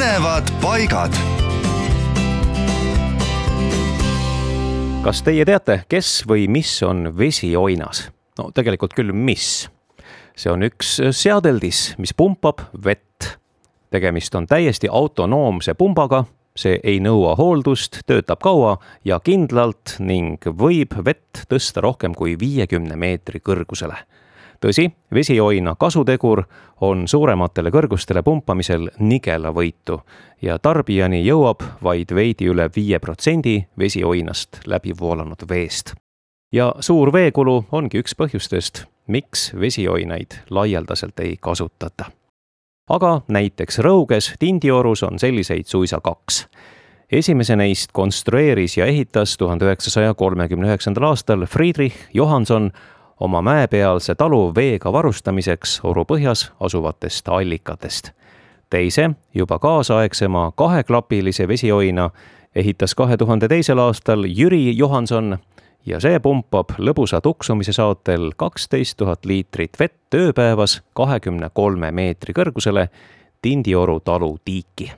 põnevad paigad. kas teie teate, kes või mis on vesioinas? no tegelikult küll, mis. see on üks seadeldis, mis pumpab vett. tegemist on täiesti autonoomse pumbaga see ei nõua hooldust, töötab kaua ja kindlalt ning võib vett tõsta rohkem kui viiekümne meetri kõrgusele. Tõsi, vesioina kasutegur on suurematele kõrgustele pumpamisel nigelavõitu ja tarbijani jõuab vaid veidi üle viie protsendi vesioinast läbi voolanud veest. ja suur veekulu ongi üks põhjustest, miks vesioinaid laialdaselt ei kasutata aga näiteks Rõuges Tindiorus on selliseid suisa kaks. esimese neist konstrueeris ja ehitas tuhande üheksasaja kolmekümne üheksandal aastal Friedrich Johanson oma mäepealse talu veega varustamiseks oru põhjas asuvatest allikatest. teise, juba kaasaegsema kaheklapilise vesioina ehitas kahe tuhande teisel aastal Jüri Johanson ja see pumpab lõbusa tuksumise saatel kaksteist tuhat liitrit vett ööpäevas kahekümne kolme meetri kõrgusele Tindioru talu tiiki.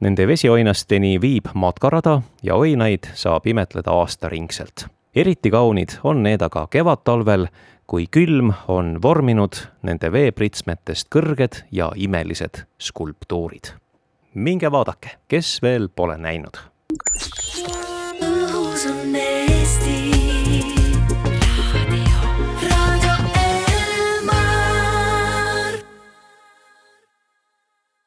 Nende vesioinasteni viib matkarada ja oinaid saab imetleda aastaringselt. Eriti kaunid on need aga kevadtalvel, kui külm on vorminud nende veepritsmetest kõrged ja imelised skulptuurid. minge vaadake, kes veel pole näinud. õhus on need.